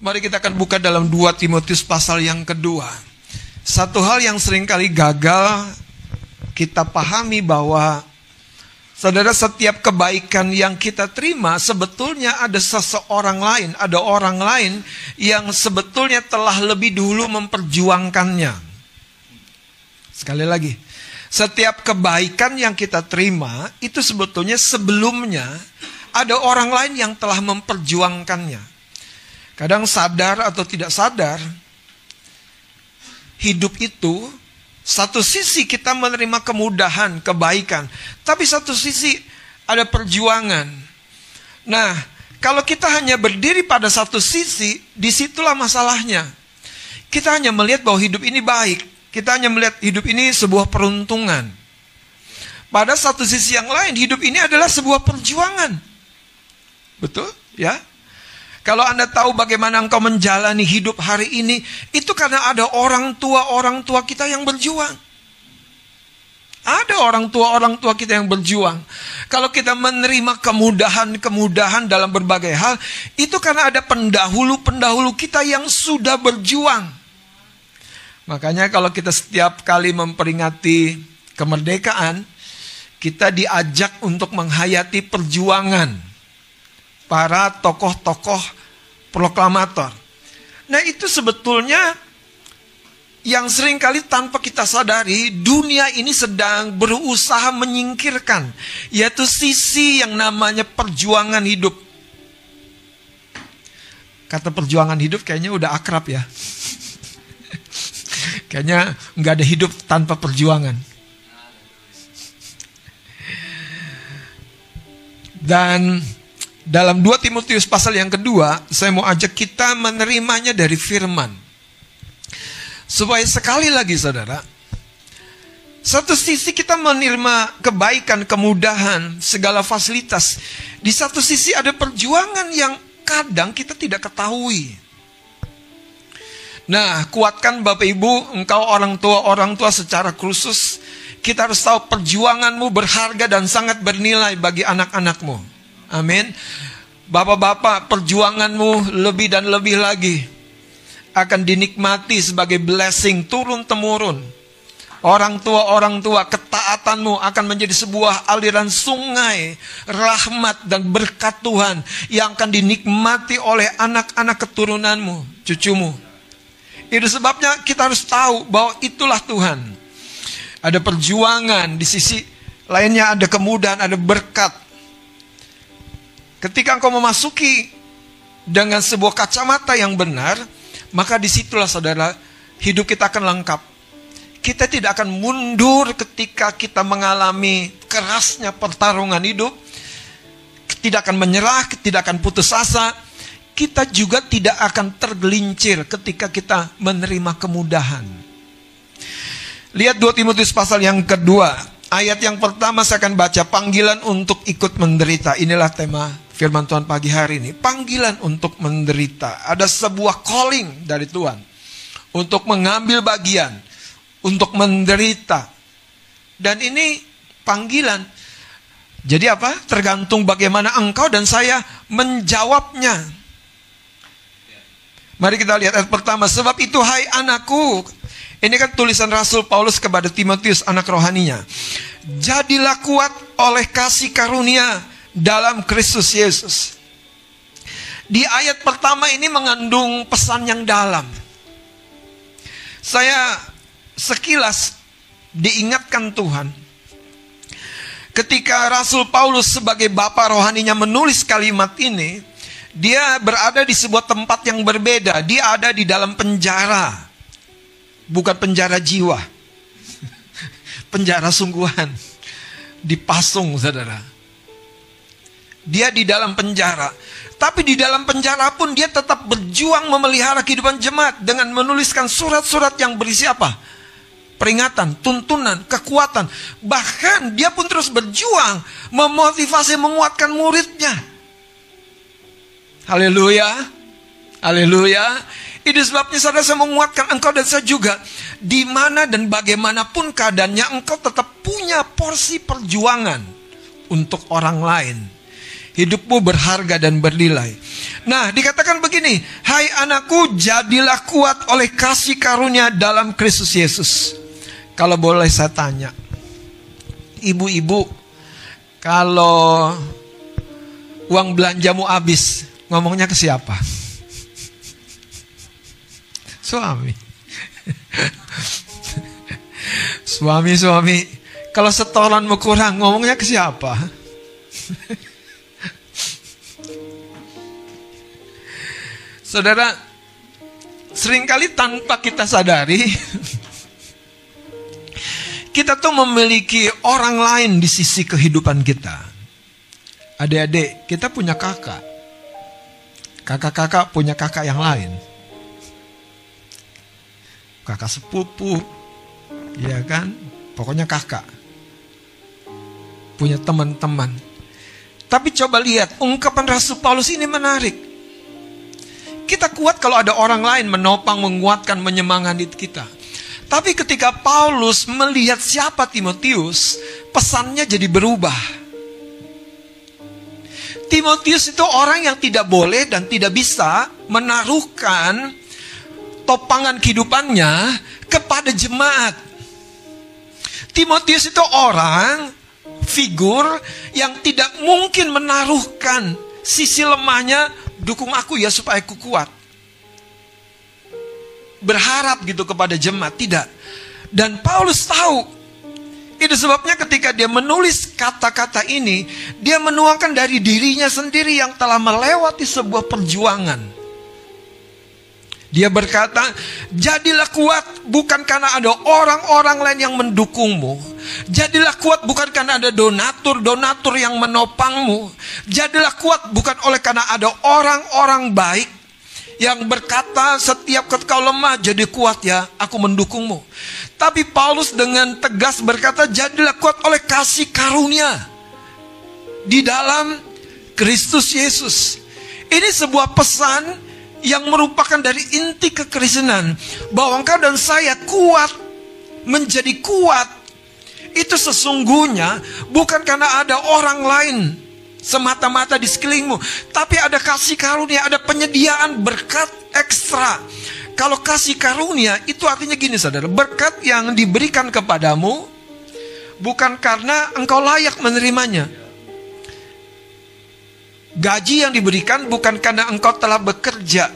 Mari kita akan buka dalam 2 Timotius pasal yang kedua. Satu hal yang sering kali gagal kita pahami bahwa Saudara, setiap kebaikan yang kita terima sebetulnya ada seseorang lain, ada orang lain yang sebetulnya telah lebih dulu memperjuangkannya. Sekali lagi, setiap kebaikan yang kita terima itu sebetulnya sebelumnya ada orang lain yang telah memperjuangkannya. Kadang sadar atau tidak sadar, hidup itu satu sisi kita menerima kemudahan, kebaikan. Tapi satu sisi ada perjuangan. Nah, kalau kita hanya berdiri pada satu sisi, di situlah masalahnya. Kita hanya melihat bahwa hidup ini baik. Kita hanya melihat hidup ini sebuah peruntungan. Pada satu sisi yang lain, hidup ini adalah sebuah perjuangan. Betul? Ya? Kalau Anda tahu bagaimana engkau menjalani hidup hari ini, itu karena ada orang tua-orang tua kita yang berjuang. Ada orang tua-orang tua kita yang berjuang. Kalau kita menerima kemudahan-kemudahan dalam berbagai hal, itu karena ada pendahulu-pendahulu kita yang sudah berjuang. Makanya kalau kita setiap kali memperingati kemerdekaan, kita diajak untuk menghayati perjuangan para tokoh-tokoh proklamator. Nah itu sebetulnya yang sering kali tanpa kita sadari dunia ini sedang berusaha menyingkirkan yaitu sisi yang namanya perjuangan hidup. Kata perjuangan hidup kayaknya udah akrab ya. kayaknya nggak ada hidup tanpa perjuangan. Dan dalam 2 Timotius pasal yang kedua, saya mau ajak kita menerimanya dari firman. Supaya sekali lagi saudara, satu sisi kita menerima kebaikan, kemudahan, segala fasilitas. Di satu sisi ada perjuangan yang kadang kita tidak ketahui. Nah, kuatkan Bapak Ibu, engkau orang tua, orang tua secara khusus, kita harus tahu perjuanganmu berharga dan sangat bernilai bagi anak-anakmu. Amin. Bapak-bapak, perjuanganmu lebih dan lebih lagi akan dinikmati sebagai blessing turun temurun. Orang tua orang tua ketaatanmu akan menjadi sebuah aliran sungai rahmat dan berkat Tuhan yang akan dinikmati oleh anak-anak keturunanmu, cucumu. Itu sebabnya kita harus tahu bahwa itulah Tuhan. Ada perjuangan di sisi lainnya ada kemudahan, ada berkat. Ketika engkau memasuki dengan sebuah kacamata yang benar, maka di situlah saudara, hidup kita akan lengkap. Kita tidak akan mundur ketika kita mengalami kerasnya pertarungan hidup. Tidak akan menyerah, tidak akan putus asa. Kita juga tidak akan tergelincir ketika kita menerima kemudahan. Lihat 2 Timotius pasal yang kedua. Ayat yang pertama saya akan baca panggilan untuk ikut menderita. Inilah tema firman Tuhan pagi hari ini. Panggilan untuk menderita. Ada sebuah calling dari Tuhan. Untuk mengambil bagian. Untuk menderita. Dan ini panggilan. Jadi apa? Tergantung bagaimana engkau dan saya menjawabnya. Mari kita lihat ayat pertama. Sebab itu hai anakku. Ini kan tulisan Rasul Paulus kepada Timotius anak rohaninya. Jadilah kuat oleh kasih karunia dalam Kristus Yesus. Di ayat pertama ini mengandung pesan yang dalam. Saya sekilas diingatkan Tuhan. Ketika Rasul Paulus sebagai bapak rohaninya menulis kalimat ini, dia berada di sebuah tempat yang berbeda. Dia ada di dalam penjara. Bukan penjara jiwa. penjara sungguhan. Dipasung, saudara. Dia di dalam penjara. Tapi di dalam penjara pun dia tetap berjuang memelihara kehidupan jemaat dengan menuliskan surat-surat yang berisi apa? Peringatan, tuntunan, kekuatan. Bahkan dia pun terus berjuang memotivasi menguatkan muridnya. Haleluya. Haleluya. Itu sebabnya saudara saya menguatkan engkau dan saya juga. Di mana dan bagaimanapun keadaannya engkau tetap punya porsi perjuangan untuk orang lain hidupmu berharga dan bernilai. Nah, dikatakan begini, "Hai anakku, jadilah kuat oleh kasih karunia dalam Kristus Yesus." Kalau boleh saya tanya, ibu-ibu, kalau uang belanjamu habis, ngomongnya ke siapa? Suami. suami, suami. Kalau setoranmu kurang, ngomongnya ke siapa? Saudara, sering kali tanpa kita sadari, kita tuh memiliki orang lain di sisi kehidupan kita. Adik-adik, kita punya kakak. Kakak-kakak punya kakak yang lain. Kakak sepupu, ya kan? Pokoknya kakak. Punya teman-teman. Tapi coba lihat, ungkapan Rasul Paulus ini menarik. Kita kuat kalau ada orang lain menopang, menguatkan, menyemangati kita. Tapi ketika Paulus melihat siapa Timotius, pesannya jadi berubah. Timotius itu orang yang tidak boleh dan tidak bisa menaruhkan topangan kehidupannya kepada jemaat. Timotius itu orang figur yang tidak mungkin menaruhkan sisi lemahnya dukung aku ya supaya aku kuat. Berharap gitu kepada jemaat, tidak. Dan Paulus tahu. Itu sebabnya ketika dia menulis kata-kata ini, dia menuangkan dari dirinya sendiri yang telah melewati sebuah perjuangan. Dia berkata, "Jadilah kuat bukan karena ada orang-orang lain yang mendukungmu. Jadilah kuat bukan karena ada donatur-donatur yang menopangmu. Jadilah kuat bukan oleh karena ada orang-orang baik yang berkata setiap ketika lemah jadi kuat ya, aku mendukungmu." Tapi Paulus dengan tegas berkata, "Jadilah kuat oleh kasih karunia di dalam Kristus Yesus." Ini sebuah pesan yang merupakan dari inti kekristenan. Bahwa engkau dan saya kuat menjadi kuat. Itu sesungguhnya bukan karena ada orang lain semata-mata di sekelilingmu tapi ada kasih karunia ada penyediaan berkat ekstra. Kalau kasih karunia itu artinya gini saudara berkat yang diberikan kepadamu bukan karena engkau layak menerimanya Gaji yang diberikan bukan karena engkau telah bekerja.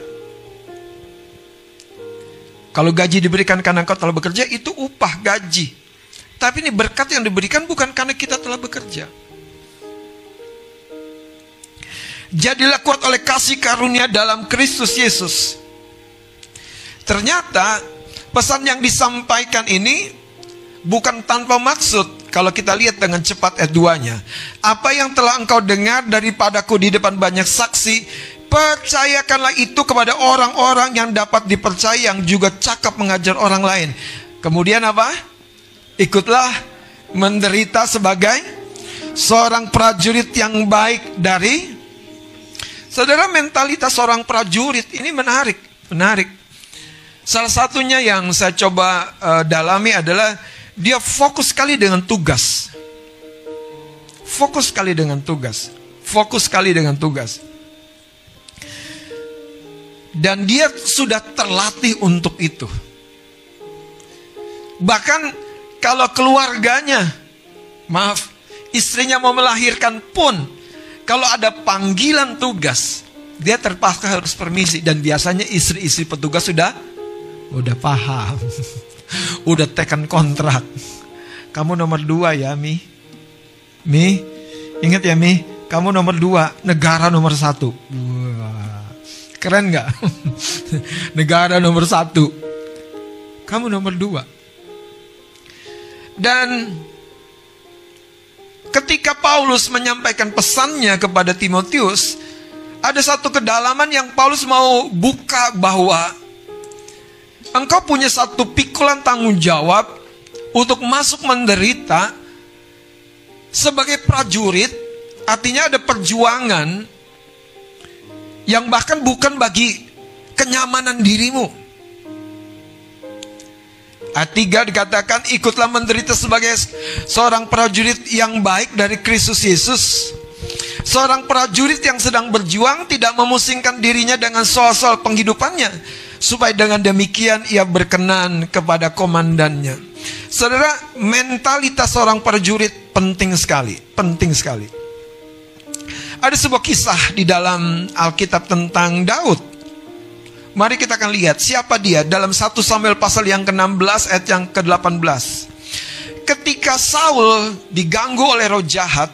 Kalau gaji diberikan karena engkau telah bekerja, itu upah gaji. Tapi ini berkat yang diberikan bukan karena kita telah bekerja. Jadilah kuat oleh kasih karunia dalam Kristus Yesus. Ternyata pesan yang disampaikan ini bukan tanpa maksud kalau kita lihat dengan cepat ayat 2-nya. Apa yang telah engkau dengar daripadaku di depan banyak saksi, percayakanlah itu kepada orang-orang yang dapat dipercaya yang juga cakap mengajar orang lain. Kemudian apa? Ikutlah menderita sebagai seorang prajurit yang baik dari Saudara mentalitas seorang prajurit ini menarik, menarik. Salah satunya yang saya coba uh, dalami adalah dia fokus sekali dengan tugas. Fokus sekali dengan tugas. Fokus sekali dengan tugas. Dan dia sudah terlatih untuk itu. Bahkan kalau keluarganya, maaf, istrinya mau melahirkan pun, kalau ada panggilan tugas, dia terpaksa harus permisi dan biasanya istri-istri petugas sudah udah paham. Udah tekan kontrak. Kamu nomor dua ya Mi. Mi, ingat ya Mi, kamu nomor dua, negara nomor satu. Keren nggak? negara nomor satu. Kamu nomor dua. Dan ketika Paulus menyampaikan pesannya kepada Timotius, ada satu kedalaman yang Paulus mau buka bahwa engkau punya satu pikulan tanggung jawab untuk masuk menderita sebagai prajurit, artinya ada perjuangan yang bahkan bukan bagi kenyamanan dirimu. Ayat 3 dikatakan ikutlah menderita sebagai seorang prajurit yang baik dari Kristus Yesus Seorang prajurit yang sedang berjuang tidak memusingkan dirinya dengan soal-soal penghidupannya. Supaya dengan demikian ia berkenan kepada komandannya. Saudara, mentalitas seorang prajurit penting sekali. Penting sekali. Ada sebuah kisah di dalam Alkitab tentang Daud. Mari kita akan lihat siapa dia dalam 1 Samuel pasal yang ke-16 ayat yang ke-18. Ketika Saul diganggu oleh roh jahat,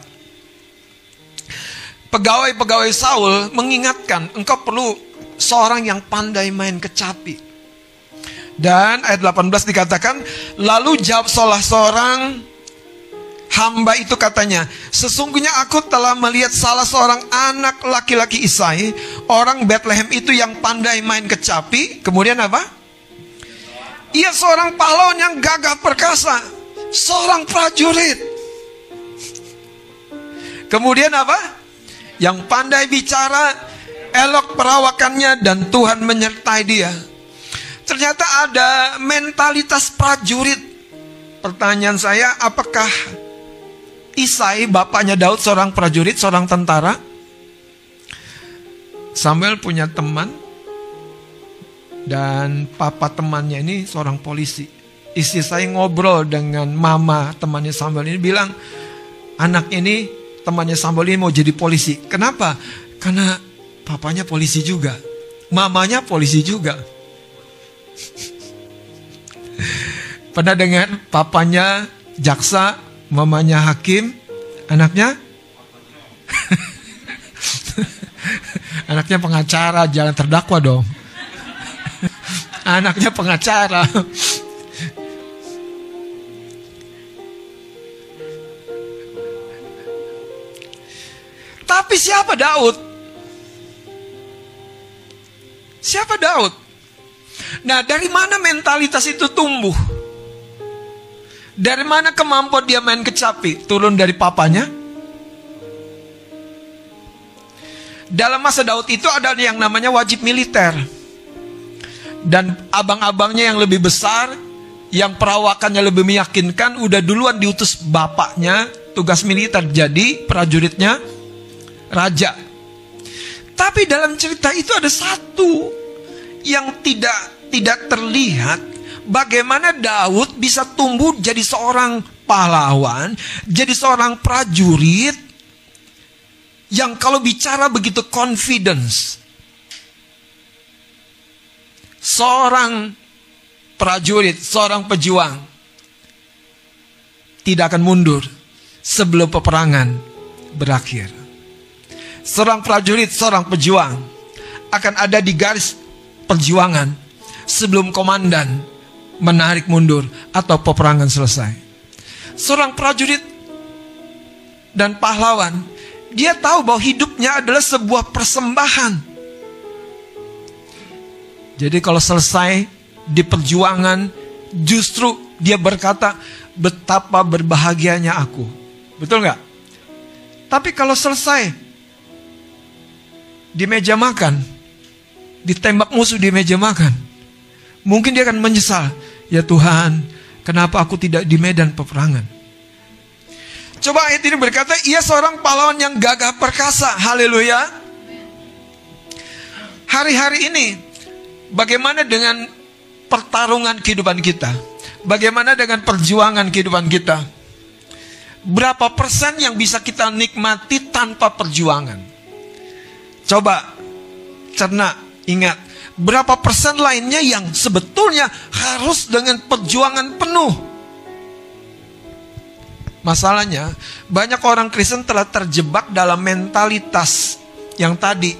pegawai-pegawai Saul mengingatkan, engkau perlu seorang yang pandai main kecapi. Dan ayat 18 dikatakan, lalu jawab salah seorang hamba itu katanya, sesungguhnya aku telah melihat salah seorang anak laki-laki Isai, orang Bethlehem itu yang pandai main kecapi. Kemudian apa? Ia seorang pahlawan yang gagah perkasa, seorang prajurit. Kemudian apa? Yang pandai bicara, elok perawakannya dan Tuhan menyertai dia. Ternyata ada mentalitas prajurit. Pertanyaan saya, apakah Isai bapaknya Daud seorang prajurit, seorang tentara? Samuel punya teman dan papa temannya ini seorang polisi. Istri saya ngobrol dengan mama temannya Samuel ini bilang, anak ini temannya Sambal ini mau jadi polisi. Kenapa? Karena papanya polisi juga. Mamanya polisi juga. Pernah dengar papanya jaksa, mamanya hakim, anaknya? anaknya pengacara, jangan terdakwa dong. anaknya pengacara. Siapa Daud? Siapa Daud? Nah, dari mana mentalitas itu tumbuh? Dari mana kemampuan dia main kecapi? Turun dari papanya? Dalam masa Daud itu ada yang namanya wajib militer. Dan abang-abangnya yang lebih besar, yang perawakannya lebih meyakinkan, udah duluan diutus bapaknya tugas militer. Jadi prajuritnya raja. Tapi dalam cerita itu ada satu yang tidak tidak terlihat bagaimana Daud bisa tumbuh jadi seorang pahlawan, jadi seorang prajurit yang kalau bicara begitu confidence. Seorang prajurit, seorang pejuang tidak akan mundur sebelum peperangan berakhir seorang prajurit, seorang pejuang akan ada di garis perjuangan sebelum komandan menarik mundur atau peperangan selesai. Seorang prajurit dan pahlawan, dia tahu bahwa hidupnya adalah sebuah persembahan. Jadi kalau selesai di perjuangan, justru dia berkata, betapa berbahagianya aku. Betul nggak? Tapi kalau selesai di meja makan, ditembak musuh di meja makan, mungkin dia akan menyesal. Ya Tuhan, kenapa aku tidak di medan peperangan? Coba ayat ini berkata, ia seorang pahlawan yang gagah perkasa. Haleluya. Hari-hari ini, bagaimana dengan pertarungan kehidupan kita? Bagaimana dengan perjuangan kehidupan kita? Berapa persen yang bisa kita nikmati tanpa perjuangan? Coba cerna, ingat berapa persen lainnya yang sebetulnya harus dengan perjuangan penuh. Masalahnya, banyak orang Kristen telah terjebak dalam mentalitas yang tadi.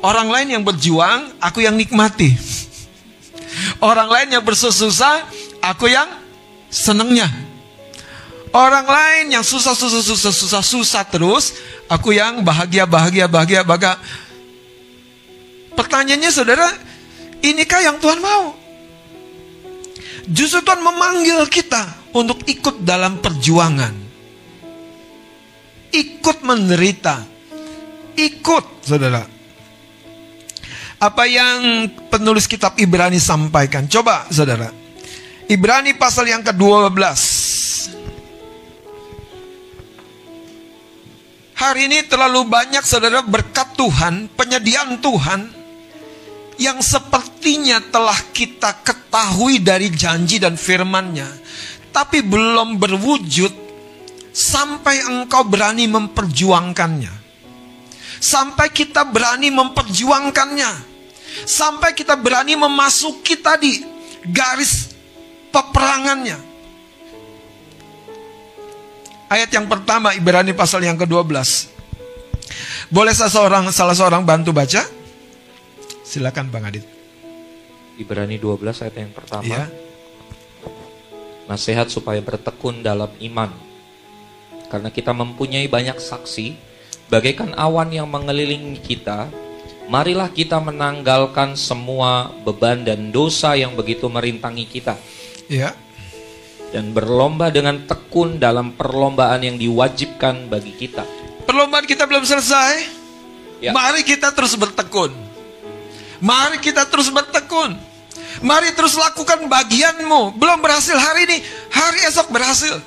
Orang lain yang berjuang, aku yang nikmati. Orang lain yang bersusah, aku yang senengnya. Orang lain yang susah, susah, susah, susah, susah terus, Aku yang bahagia, bahagia, bahagia, bahagia. Pertanyaannya saudara, inikah yang Tuhan mau? Justru Tuhan memanggil kita untuk ikut dalam perjuangan. Ikut menderita. Ikut, saudara. Apa yang penulis kitab Ibrani sampaikan. Coba, saudara. Ibrani pasal yang ke-12. Hari ini terlalu banyak saudara berkat Tuhan, penyediaan Tuhan yang sepertinya telah kita ketahui dari janji dan firman-Nya, tapi belum berwujud sampai engkau berani memperjuangkannya. Sampai kita berani memperjuangkannya. Sampai kita berani memasuki tadi garis peperangannya. Ayat yang pertama Ibrani pasal yang ke-12. Boleh seseorang salah seorang bantu baca? Silakan Bang Adit. Ibrani 12 ayat yang pertama. Ya. Nasihat supaya bertekun dalam iman. Karena kita mempunyai banyak saksi, bagaikan awan yang mengelilingi kita, marilah kita menanggalkan semua beban dan dosa yang begitu merintangi kita. Ya dan berlomba dengan tekun dalam perlombaan yang diwajibkan bagi kita. Perlombaan kita belum selesai. Ya. Mari kita terus bertekun. Mari kita terus bertekun. Mari terus lakukan bagianmu. Belum berhasil hari ini, hari esok berhasil.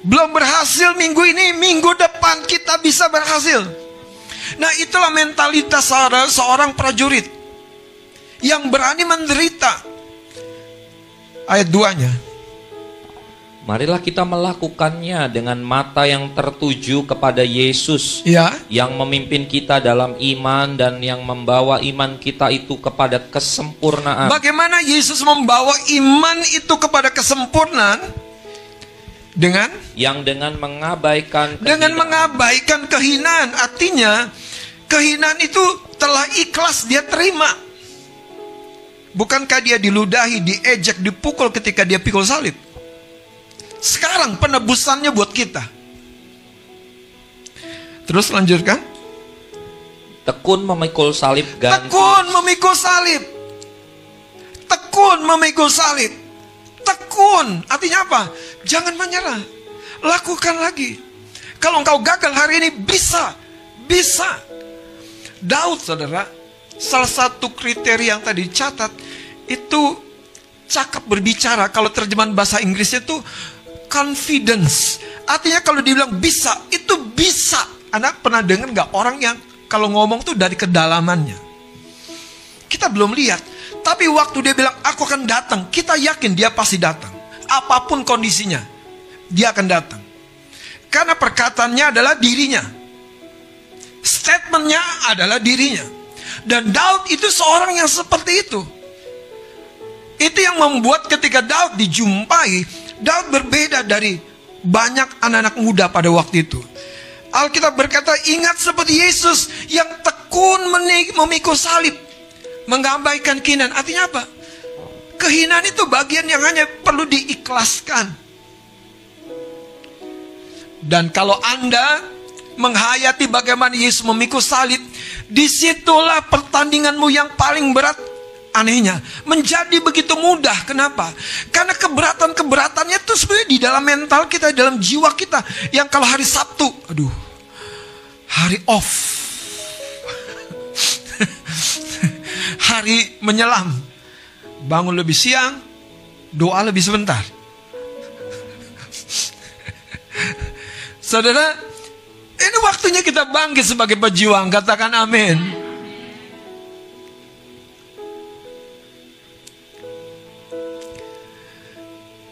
Belum berhasil minggu ini, minggu depan kita bisa berhasil. Nah itulah mentalitas seorang prajurit yang berani menderita ayat 2-nya. Marilah kita melakukannya dengan mata yang tertuju kepada Yesus ya. yang memimpin kita dalam iman dan yang membawa iman kita itu kepada kesempurnaan. Bagaimana Yesus membawa iman itu kepada kesempurnaan? Dengan yang dengan mengabaikan kehinaan. dengan mengabaikan kehinaan artinya kehinaan itu telah ikhlas dia terima Bukankah dia diludahi, diejek, dipukul ketika dia pikul salib? Sekarang penebusannya buat kita. Terus lanjutkan. Tekun memikul salib ganti. Tekun memikul salib. Tekun memikul salib. Tekun. Artinya apa? Jangan menyerah. Lakukan lagi. Kalau engkau gagal hari ini bisa. Bisa. Daud saudara. Salah satu kriteria yang tadi dicatat itu cakap berbicara. Kalau terjemahan bahasa Inggrisnya itu confidence. Artinya kalau dibilang bisa, itu bisa. Anak pernah dengar nggak orang yang kalau ngomong tuh dari kedalamannya. Kita belum lihat. Tapi waktu dia bilang, aku akan datang. Kita yakin dia pasti datang. Apa pun kondisinya, dia akan datang. Karena perkataannya adalah dirinya. Statementnya adalah dirinya. Dan Daud itu seorang yang seperti itu. Itu yang membuat ketika Daud dijumpai, Daud berbeda dari banyak anak-anak muda pada waktu itu. Alkitab berkata, ingat seperti Yesus yang tekun memikul salib. Mengabaikan kinan. Artinya apa? Kehinaan itu bagian yang hanya perlu diikhlaskan. Dan kalau Anda menghayati bagaimana Yesus memikul salib, di situlah pertandinganmu yang paling berat anehnya menjadi begitu mudah. Kenapa? Karena keberatan-keberatannya itu sebenarnya di dalam mental kita, di dalam jiwa kita. Yang kalau hari Sabtu, aduh, hari off, hari menyelam, bangun lebih siang, doa lebih sebentar. Saudara, ini waktunya kita bangkit sebagai pejuang. Katakan amin.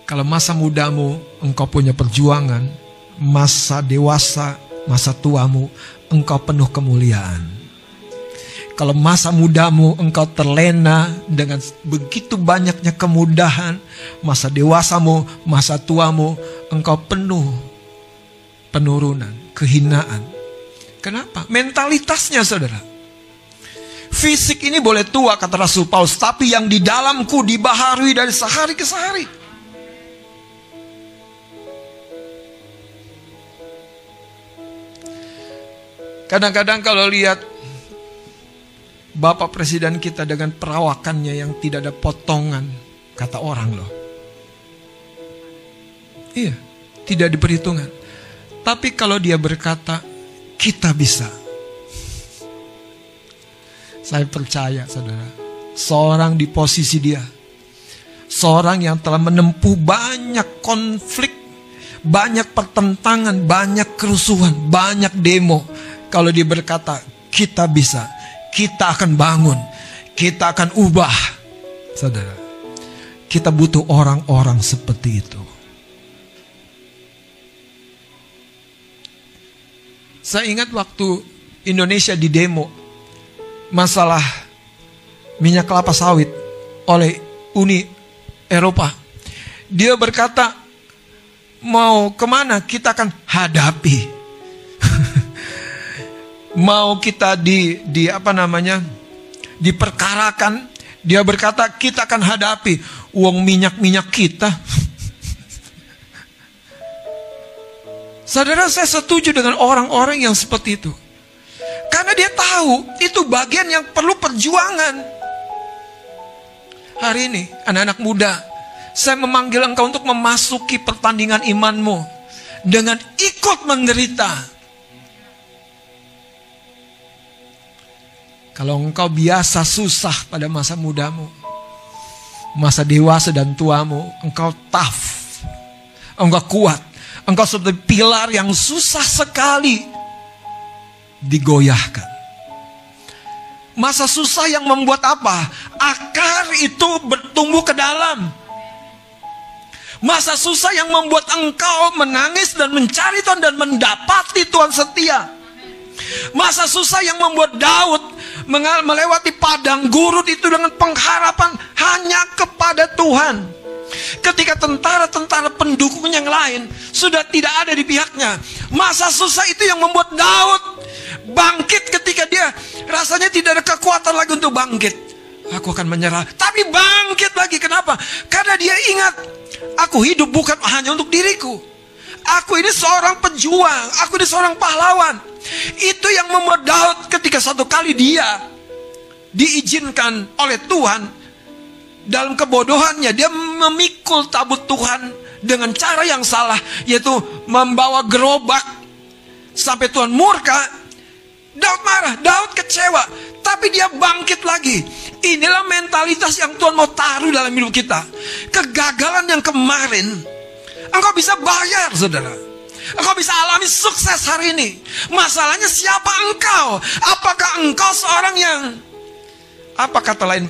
Kalau masa mudamu engkau punya perjuangan, masa dewasa, masa tuamu engkau penuh kemuliaan. Kalau masa mudamu engkau terlena dengan begitu banyaknya kemudahan, masa dewasamu, masa tuamu engkau penuh penurunan, kehinaan. Kenapa? Mentalitasnya saudara. Fisik ini boleh tua kata Rasul Paulus, tapi yang di dalamku dibaharui dari sehari ke sehari. Kadang-kadang kalau lihat Bapak Presiden kita dengan perawakannya yang tidak ada potongan, kata orang loh. Iya, tidak diperhitungkan. Tapi kalau dia berkata, kita bisa. Saya percaya saudara, seorang di posisi dia, seorang yang telah menempuh banyak konflik, banyak pertentangan, banyak kerusuhan, banyak demo. Kalau dia berkata, kita bisa, kita akan bangun, kita akan ubah. Saudara, kita butuh orang-orang seperti itu. Saya ingat waktu Indonesia di demo masalah minyak kelapa sawit oleh Uni Eropa. Dia berkata, mau ke mana kita akan hadapi. Mau kita di di apa namanya diperkarakan, dia berkata kita akan hadapi uang minyak-minyak kita. Saudara saya setuju dengan orang-orang yang seperti itu. Karena dia tahu itu bagian yang perlu perjuangan. Hari ini anak-anak muda, saya memanggil engkau untuk memasuki pertandingan imanmu dengan ikut menderita. Kalau engkau biasa susah pada masa mudamu, masa dewasa dan tuamu, engkau tough, engkau kuat, engkau seperti pilar yang susah sekali digoyahkan. Masa susah yang membuat apa? Akar itu bertumbuh ke dalam. Masa susah yang membuat engkau menangis dan mencari Tuhan dan mendapati Tuhan setia. Masa susah yang membuat Daud melewati padang gurun itu dengan pengharapan hanya kepada Tuhan. Ketika tentara-tentara pendukung yang lain sudah tidak ada di pihaknya. Masa susah itu yang membuat Daud bangkit ketika dia rasanya tidak ada kekuatan lagi untuk bangkit. Aku akan menyerah. Tapi bangkit lagi. Kenapa? Karena dia ingat. Aku hidup bukan hanya untuk diriku. Aku ini seorang pejuang. Aku ini seorang pahlawan. Itu yang membuat Daud ketika satu kali dia diizinkan oleh Tuhan. Dalam kebodohannya dia memikul tabut Tuhan dengan cara yang salah. Yaitu membawa gerobak. Sampai Tuhan murka Daud marah, Daud kecewa, tapi dia bangkit lagi. Inilah mentalitas yang Tuhan mau taruh dalam hidup kita. Kegagalan yang kemarin, engkau bisa bayar, saudara. Engkau bisa alami sukses hari ini. Masalahnya siapa engkau? Apakah engkau seorang yang apa kata lain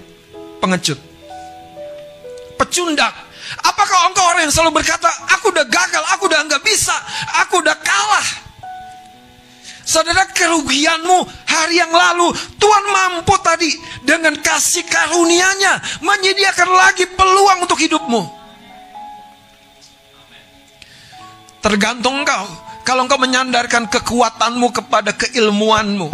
pengecut? Pecundak. Apakah engkau orang yang selalu berkata, aku udah gagal, aku udah nggak bisa, aku udah kalah. Saudara kerugianmu hari yang lalu Tuhan mampu tadi dengan kasih karunia-Nya menyediakan lagi peluang untuk hidupmu. Tergantung engkau. Kalau engkau menyandarkan kekuatanmu kepada keilmuanmu,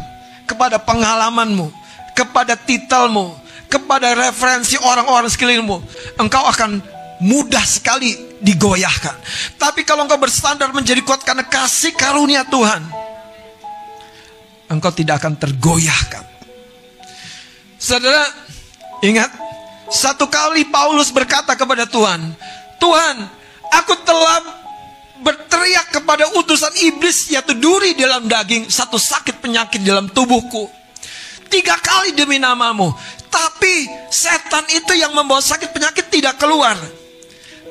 kepada pengalamanmu, kepada titelmu, kepada referensi orang-orang sekelilingmu, engkau akan mudah sekali digoyahkan. Tapi kalau engkau bersandar menjadi kuat karena kasih karunia Tuhan, engkau tidak akan tergoyahkan. Saudara, ingat, satu kali Paulus berkata kepada Tuhan, Tuhan, aku telah berteriak kepada utusan iblis yaitu duri dalam daging, satu sakit penyakit dalam tubuhku. Tiga kali demi namamu. Tapi setan itu yang membawa sakit penyakit tidak keluar.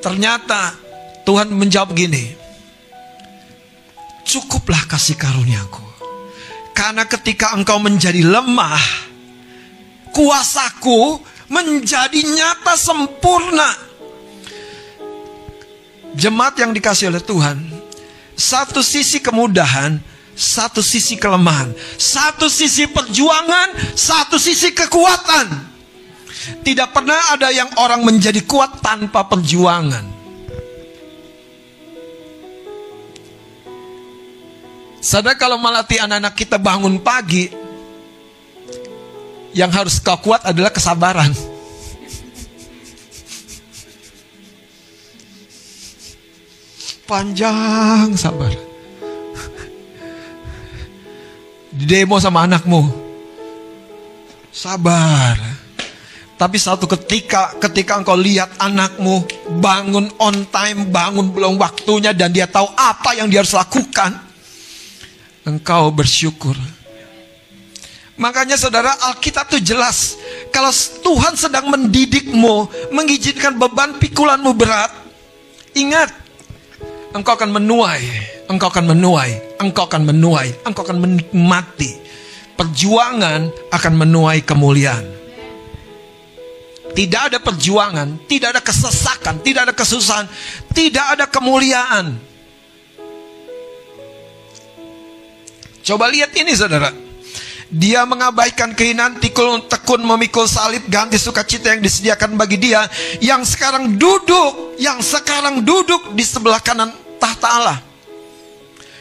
Ternyata Tuhan menjawab gini. Cukuplah kasih karuniaku. Karena ketika engkau menjadi lemah, kuasaku menjadi nyata sempurna. Jemaat yang dikasih oleh Tuhan, satu sisi kemudahan, satu sisi kelemahan, satu sisi perjuangan, satu sisi kekuatan. Tidak pernah ada yang orang menjadi kuat tanpa perjuangan. Sadar kalau melatih anak-anak kita bangun pagi, yang harus kau kuat adalah kesabaran. Panjang sabar. Demo sama anakmu. Sabar. Tapi satu ketika ketika engkau lihat anakmu bangun on time, bangun belum waktunya dan dia tahu apa yang dia harus lakukan engkau bersyukur. Makanya saudara Alkitab itu jelas Kalau Tuhan sedang mendidikmu Mengizinkan beban pikulanmu berat Ingat engkau akan menuai, engkau akan menuai, engkau akan menuai, engkau akan menikmati. Perjuangan akan menuai kemuliaan. Tidak ada perjuangan, tidak ada kesesakan, tidak ada kesusahan, tidak ada kemuliaan. Coba lihat ini saudara. Dia mengabaikan keinginan tikul tekun memikul salib ganti sukacita yang disediakan bagi dia yang sekarang duduk, yang sekarang duduk di sebelah kanan tahta Allah.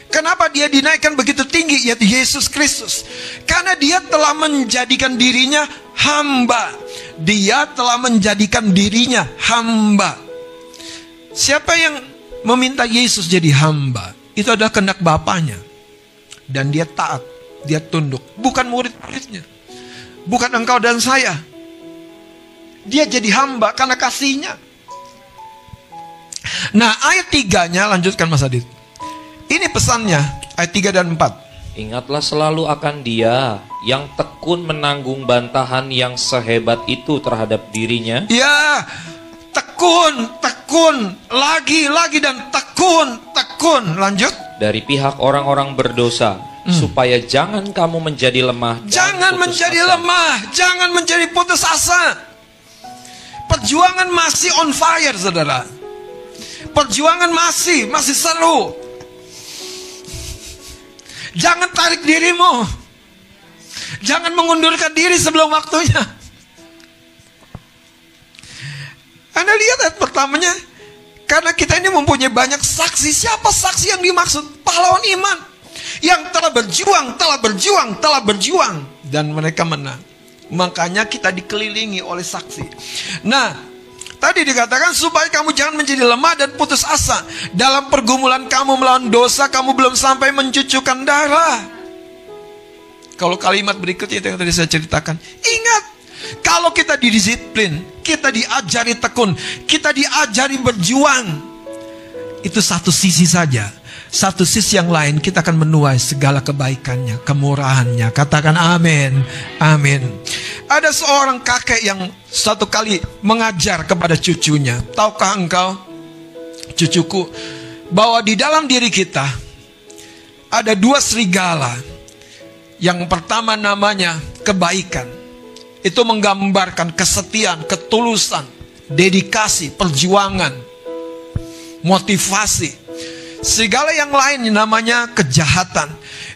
Kenapa dia dinaikkan begitu tinggi yaitu Yesus Kristus? Karena dia telah menjadikan dirinya hamba. Dia telah menjadikan dirinya hamba. Siapa yang meminta Yesus jadi hamba? Itu adalah kehendak Bapaknya. Dan dia taat dia tunduk. Bukan murid-muridnya. Bukan engkau dan saya. Dia jadi hamba karena kasihnya. Nah ayat tiganya lanjutkan Mas Adit. Ini pesannya ayat 3 dan 4. Ingatlah selalu akan dia yang tekun menanggung bantahan yang sehebat itu terhadap dirinya. Ya, tekun, tekun, lagi, lagi dan tekun, tekun. Lanjut. Dari pihak orang-orang berdosa hmm. supaya jangan kamu menjadi lemah. Jangan menjadi asa. lemah, jangan menjadi putus asa. Perjuangan masih on fire, saudara. Perjuangan masih, masih seru. Jangan tarik dirimu. Jangan mengundurkan diri sebelum waktunya. Anda lihat ayat pertamanya, karena kita ini mempunyai banyak saksi. Siapa saksi yang dimaksud? Pahlawan iman yang telah berjuang, telah berjuang, telah berjuang dan mereka menang. Makanya kita dikelilingi oleh saksi. Nah, tadi dikatakan supaya kamu jangan menjadi lemah dan putus asa. Dalam pergumulan kamu melawan dosa, kamu belum sampai mencucukkan darah. Kalau kalimat berikutnya itu yang tadi saya ceritakan, ingat kalau kita didisiplin, kita diajari tekun, kita diajari berjuang, itu satu sisi saja satu sisi yang lain kita akan menuai segala kebaikannya, kemurahannya. Katakan amin. Amin. Ada seorang kakek yang satu kali mengajar kepada cucunya. Tahukah engkau, cucuku, bahwa di dalam diri kita ada dua serigala. Yang pertama namanya kebaikan. Itu menggambarkan kesetiaan, ketulusan, dedikasi, perjuangan, motivasi Segala yang lain namanya kejahatan.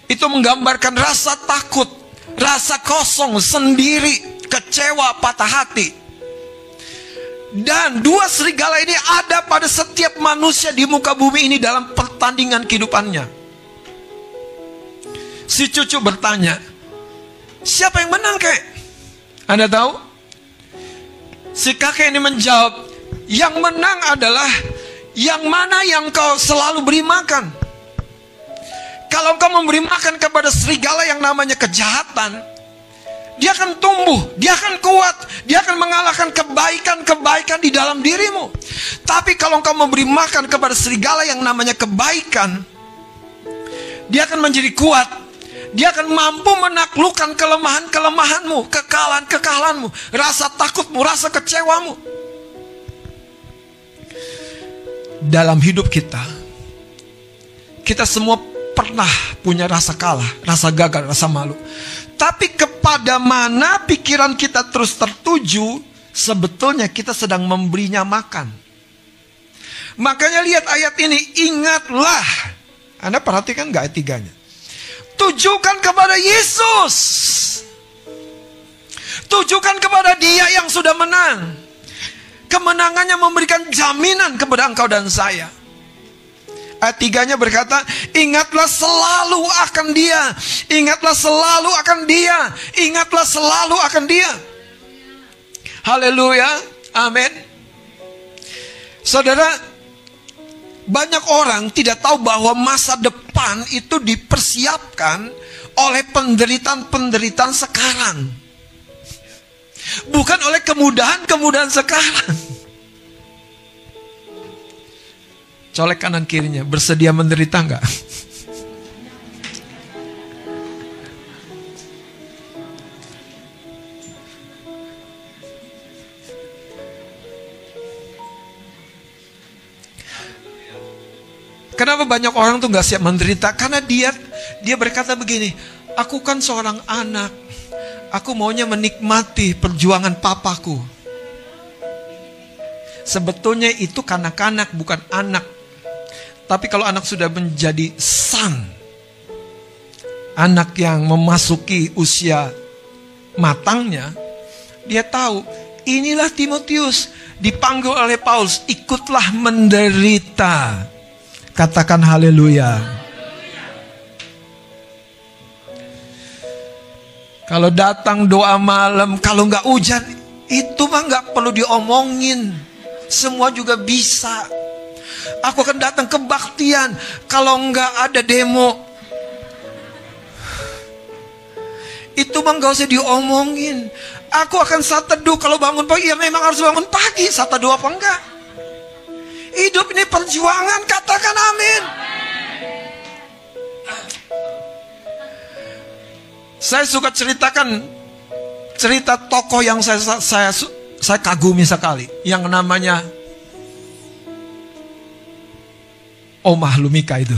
Itu menggambarkan rasa takut, rasa kosong, sendiri, kecewa, patah hati. Dan dua serigala ini ada pada setiap manusia di muka bumi ini dalam pertandingan kehidupannya. Si cucu bertanya, siapa yang menang kek? Anda tahu? Si kakek ini menjawab, yang menang adalah yang mana yang kau selalu beri makan? Kalau kau memberi makan kepada serigala yang namanya kejahatan, dia akan tumbuh, dia akan kuat, dia akan mengalahkan kebaikan-kebaikan di dalam dirimu. Tapi kalau kau memberi makan kepada serigala yang namanya kebaikan, dia akan menjadi kuat, dia akan mampu menaklukkan kelemahan-kelemahanmu, kekalahan-kekalahanmu, rasa takutmu, rasa kecewamu dalam hidup kita, kita semua pernah punya rasa kalah, rasa gagal, rasa malu. Tapi kepada mana pikiran kita terus tertuju, sebetulnya kita sedang memberinya makan. Makanya lihat ayat ini, ingatlah. Anda perhatikan gak ayat tiganya? Tujukan kepada Yesus. Tujukan kepada dia yang sudah menang. Kemenangannya memberikan jaminan kepada engkau dan saya. Ayat tiganya berkata, ingatlah selalu akan dia. Ingatlah selalu akan dia. Ingatlah selalu akan dia. Haleluya. Amin. Saudara, banyak orang tidak tahu bahwa masa depan itu dipersiapkan oleh penderitaan-penderitaan sekarang. Bukan oleh kemudahan-kemudahan sekarang. Colek kanan kirinya, bersedia menderita enggak? Kenapa banyak orang tuh nggak siap menderita? Karena dia dia berkata begini, aku kan seorang anak, aku maunya menikmati perjuangan papaku. Sebetulnya itu kanak-kanak bukan anak. Tapi kalau anak sudah menjadi son, anak yang memasuki usia matangnya, dia tahu inilah Timotius dipanggil oleh Paulus, ikutlah menderita. Katakan haleluya. Kalau datang doa malam, kalau nggak hujan, itu mah nggak perlu diomongin. Semua juga bisa. Aku akan datang kebaktian. Kalau nggak ada demo, itu mah nggak usah diomongin. Aku akan saat teduh kalau bangun pagi. Ya memang harus bangun pagi. Saat teduh apa enggak? Hidup ini perjuangan, katakan amin. Saya suka ceritakan cerita tokoh yang saya saya saya kagumi sekali, yang namanya Omah Lumika itu.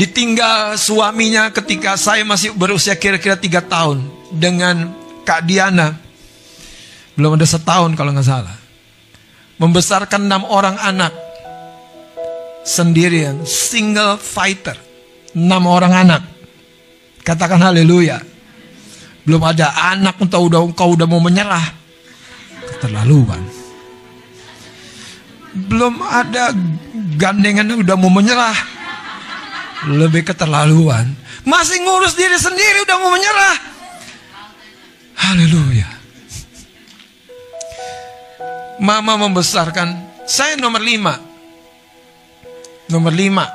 Ditinggal suaminya ketika saya masih berusia kira-kira tiga tahun dengan Kak Diana. Belum ada setahun kalau nggak salah membesarkan enam orang anak sendirian, single fighter, enam orang anak. Katakan haleluya. Belum ada anak entah udah kau udah mau menyerah. Keterlaluan. Belum ada gandengan udah mau menyerah. Lebih keterlaluan. Masih ngurus diri sendiri udah mau menyerah. Haleluya. Mama membesarkan saya nomor lima. Nomor lima.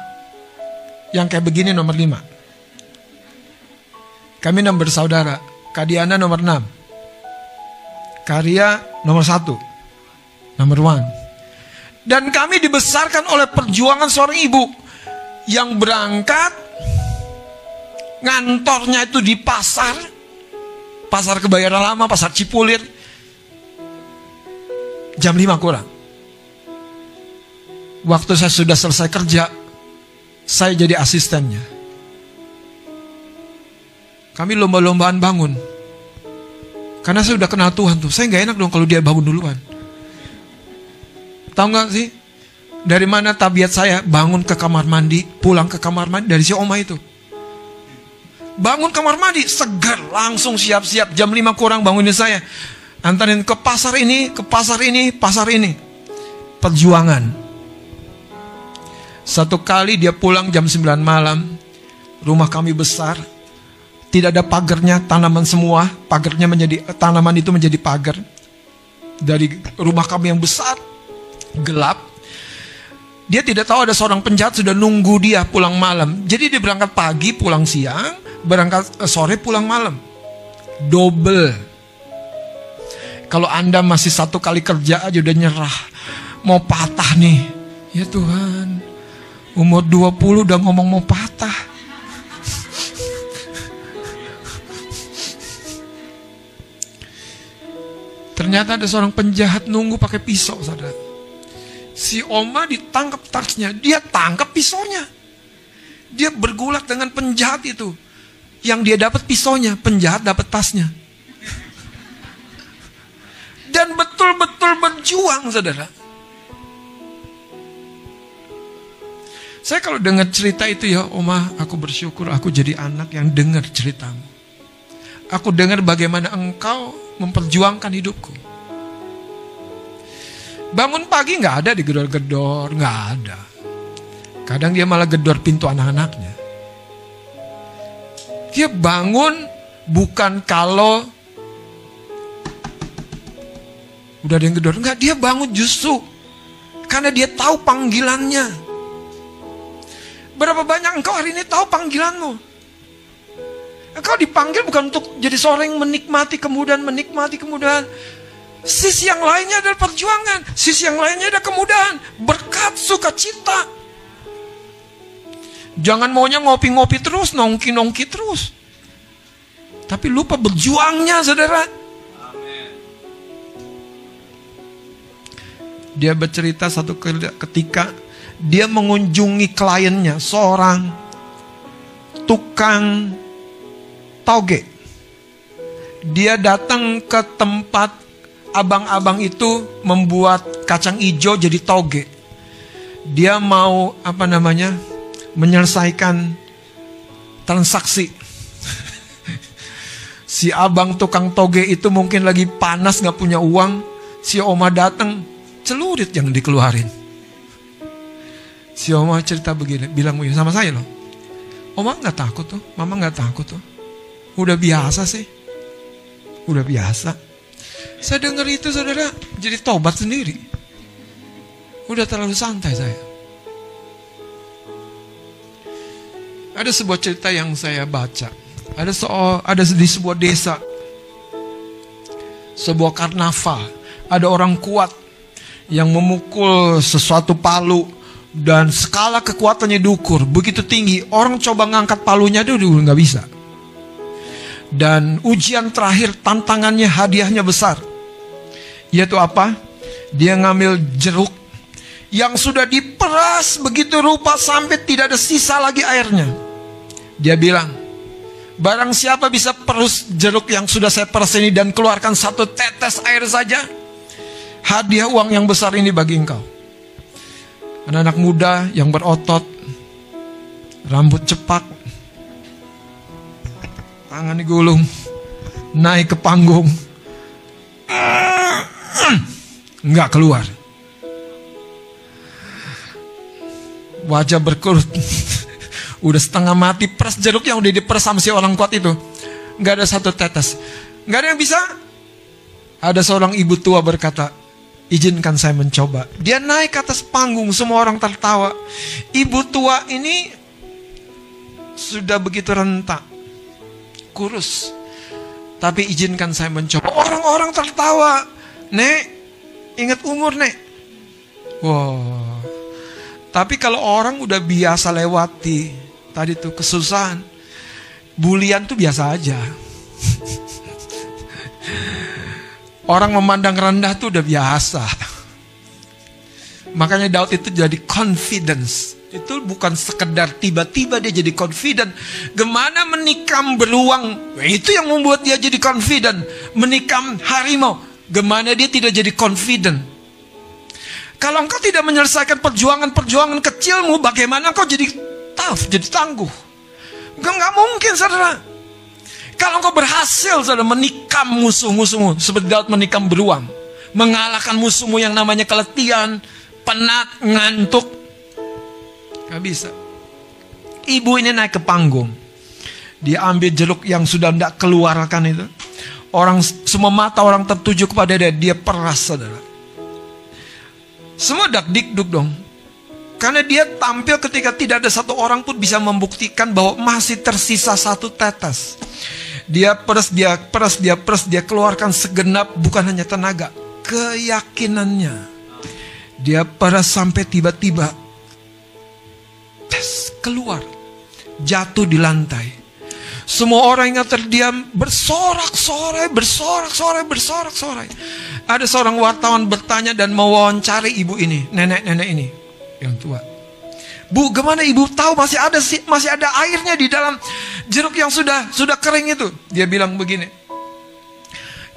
Yang kayak begini nomor lima. Kami enam bersaudara. Kadiana nomor enam. Karya nomor satu. Nomor one. Dan kami dibesarkan oleh perjuangan seorang ibu. Yang berangkat. Ngantornya itu di pasar. Pasar Kebayoran Lama, Pasar Cipulir Jam 5 kurang. Waktu saya sudah selesai kerja, saya jadi asistennya. Kami lomba-lombaan bangun. Karena saya sudah kenal Tuhan tuh. Saya nggak enak dong kalau dia bangun duluan. Tahu nggak sih? Dari mana tabiat saya bangun ke kamar mandi, pulang ke kamar mandi dari si oma itu. Bangun kamar mandi, segar, langsung siap-siap. Jam 5 kurang bangunin saya. Antarin ke pasar ini, ke pasar ini, pasar ini. Perjuangan. Satu kali dia pulang jam 9 malam. Rumah kami besar. Tidak ada pagarnya, tanaman semua. Pagarnya menjadi, tanaman itu menjadi pagar. Dari rumah kami yang besar. Gelap. Dia tidak tahu ada seorang penjahat sudah nunggu dia pulang malam. Jadi dia berangkat pagi, pulang siang. Berangkat eh, sore, pulang malam. Double kalau Anda masih satu kali kerja aja udah nyerah. Mau patah nih. Ya Tuhan. Umur 20 udah ngomong mau patah. Ternyata ada seorang penjahat nunggu pakai pisau, saudara. Si Oma ditangkap tasnya, dia tangkap pisaunya. Dia bergulat dengan penjahat itu. Yang dia dapat pisaunya, penjahat dapat tasnya dan betul-betul berjuang, saudara. Saya kalau dengar cerita itu ya, Oma, aku bersyukur aku jadi anak yang dengar ceritamu. Aku dengar bagaimana engkau memperjuangkan hidupku. Bangun pagi nggak ada di gedor-gedor, nggak ada. Kadang dia malah gedor pintu anak-anaknya. Dia bangun bukan kalau Udah ada yang gedor. Enggak, dia bangun justru. Karena dia tahu panggilannya. Berapa banyak engkau hari ini tahu panggilanmu? Engkau dipanggil bukan untuk jadi seorang yang menikmati kemudahan, menikmati kemudahan. Sisi yang lainnya adalah perjuangan. Sisi yang lainnya ada kemudahan. Berkat, sukacita. Jangan maunya ngopi-ngopi terus, nongki-nongki terus. Tapi lupa berjuangnya, saudara. Dia bercerita satu ketika dia mengunjungi kliennya, seorang tukang toge. Dia datang ke tempat abang-abang itu membuat kacang hijau jadi toge. Dia mau apa namanya? menyelesaikan transaksi. si abang tukang toge itu mungkin lagi panas nggak punya uang. Si oma datang, celurit yang dikeluarin. Si oma cerita begini, bilang sama saya loh. Oma nggak takut tuh, mama nggak takut tuh. Udah biasa sih. Udah biasa. Saya dengar itu saudara, jadi tobat sendiri. Udah terlalu santai saya. Ada sebuah cerita yang saya baca. Ada soal ada di sebuah desa. Sebuah karnaval. Ada orang kuat yang memukul sesuatu palu dan skala kekuatannya diukur begitu tinggi. Orang coba ngangkat palunya dulu nggak bisa. Dan ujian terakhir tantangannya hadiahnya besar. Yaitu apa? Dia ngambil jeruk yang sudah diperas begitu rupa sampai tidak ada sisa lagi airnya. Dia bilang, barang siapa bisa perus jeruk yang sudah saya peras ini dan keluarkan satu tetes air saja, hadiah uang yang besar ini bagi engkau. Anak-anak muda yang berotot, rambut cepak, tangan digulung, naik ke panggung, nggak keluar. Wajah berkerut. Udah setengah mati peras jeruk yang udah diperas sama si orang kuat itu. Nggak ada satu tetes. Nggak ada yang bisa. Ada seorang ibu tua berkata, izinkan saya mencoba. Dia naik ke atas panggung, semua orang tertawa. Ibu tua ini sudah begitu rentak, kurus. Tapi izinkan saya mencoba. Orang-orang tertawa. Nek, ingat umur, Nek. Wow. Tapi kalau orang udah biasa lewati tadi tuh kesusahan. Bulian tuh biasa aja. Orang memandang rendah tuh udah biasa. Makanya Daud itu jadi confidence. Itu bukan sekedar tiba-tiba dia jadi confident. Gimana menikam beruang. Itu yang membuat dia jadi confident. Menikam harimau. Gimana dia tidak jadi confident. Kalau engkau tidak menyelesaikan perjuangan-perjuangan kecilmu, bagaimana engkau jadi tough, jadi tangguh. Enggak, enggak mungkin saudara. Kalau engkau berhasil saudara menikam musuh-musuhmu seperti Daud menikam beruang, mengalahkan musuhmu yang namanya keletihan, penat, ngantuk, nggak bisa. Ibu ini naik ke panggung, dia ambil jeruk yang sudah tidak keluarkan itu. Orang semua mata orang tertuju kepada dia, dia peras saudara. Semua dak dikduk dong. Karena dia tampil ketika tidak ada satu orang pun bisa membuktikan bahwa masih tersisa satu tetes. Dia peres, dia peres, dia peres, dia keluarkan segenap bukan hanya tenaga, keyakinannya. Dia peres sampai tiba-tiba tes keluar, jatuh di lantai. Semua orang yang terdiam bersorak-sorai, bersorak-sorai, bersorak-sorai. Ada seorang wartawan bertanya dan mewawancari ibu ini, nenek-nenek ini yang tua. Bu, gimana ibu tahu masih ada masih ada airnya di dalam jeruk yang sudah sudah kering itu? Dia bilang begini.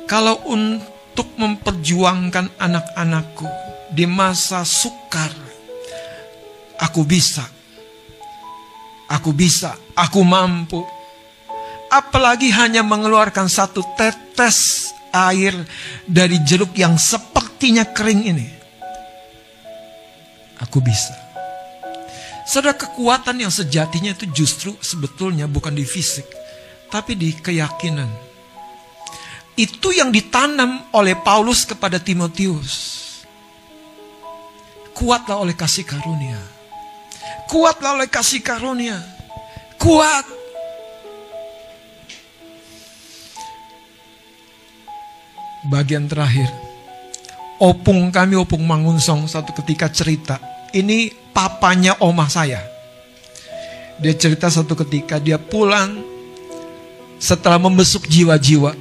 Kalau untuk memperjuangkan anak-anakku di masa sukar, aku bisa. Aku bisa, aku mampu. Apalagi hanya mengeluarkan satu tetes air dari jeruk yang sepertinya kering ini aku bisa. Saudara kekuatan yang sejatinya itu justru sebetulnya bukan di fisik, tapi di keyakinan. Itu yang ditanam oleh Paulus kepada Timotius. Kuatlah oleh kasih karunia. Kuatlah oleh kasih karunia. Kuat. Bagian terakhir. Opung kami, Opung Mangunsong satu ketika cerita ini papanya omah saya. Dia cerita satu ketika dia pulang setelah membesuk jiwa-jiwa.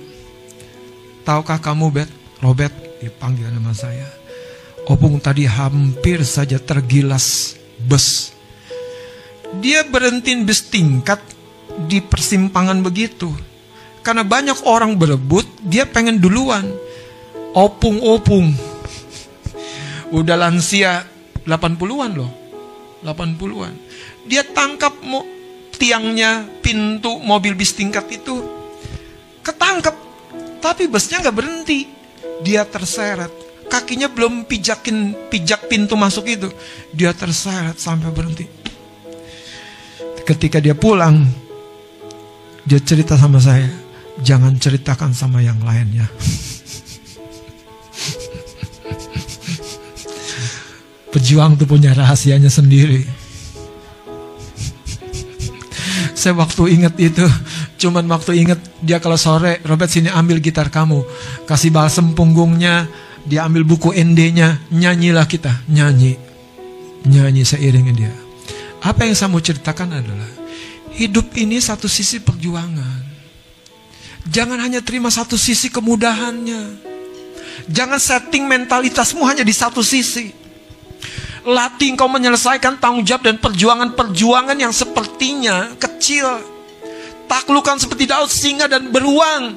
Tahukah kamu Bet? Robert, dipanggil nama saya. Opung tadi hampir saja tergilas bus. Dia berhentiin bus tingkat di persimpangan begitu. Karena banyak orang berebut, dia pengen duluan. Opung-opung. Udah lansia 80-an loh. 80-an. Dia tangkap mo tiangnya pintu mobil bis tingkat itu. Ketangkep. Tapi busnya nggak berhenti. Dia terseret. Kakinya belum pijakin pijak pintu masuk itu. Dia terseret sampai berhenti. Ketika dia pulang, dia cerita sama saya, jangan ceritakan sama yang lainnya. Pejuang tuh punya rahasianya sendiri. Saya waktu inget itu, cuman waktu inget dia kalau sore, Robert sini ambil gitar kamu, kasih balsem punggungnya, dia ambil buku ND-nya, nyanyilah kita, nyanyi, nyanyi seiringnya dia. Apa yang saya mau ceritakan adalah hidup ini satu sisi perjuangan. Jangan hanya terima satu sisi kemudahannya. Jangan setting mentalitasmu hanya di satu sisi. Latih engkau menyelesaikan tanggung jawab dan perjuangan-perjuangan yang sepertinya kecil. Taklukan seperti Daud singa dan beruang.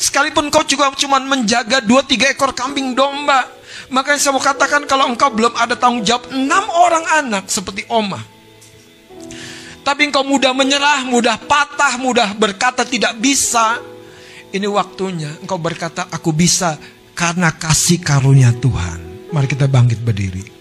Sekalipun kau juga cuma menjaga dua tiga ekor kambing domba. Makanya saya mau katakan kalau engkau belum ada tanggung jawab enam orang anak seperti Oma. Tapi engkau mudah menyerah, mudah patah, mudah berkata tidak bisa. Ini waktunya engkau berkata aku bisa karena kasih karunia Tuhan. Mari kita bangkit berdiri.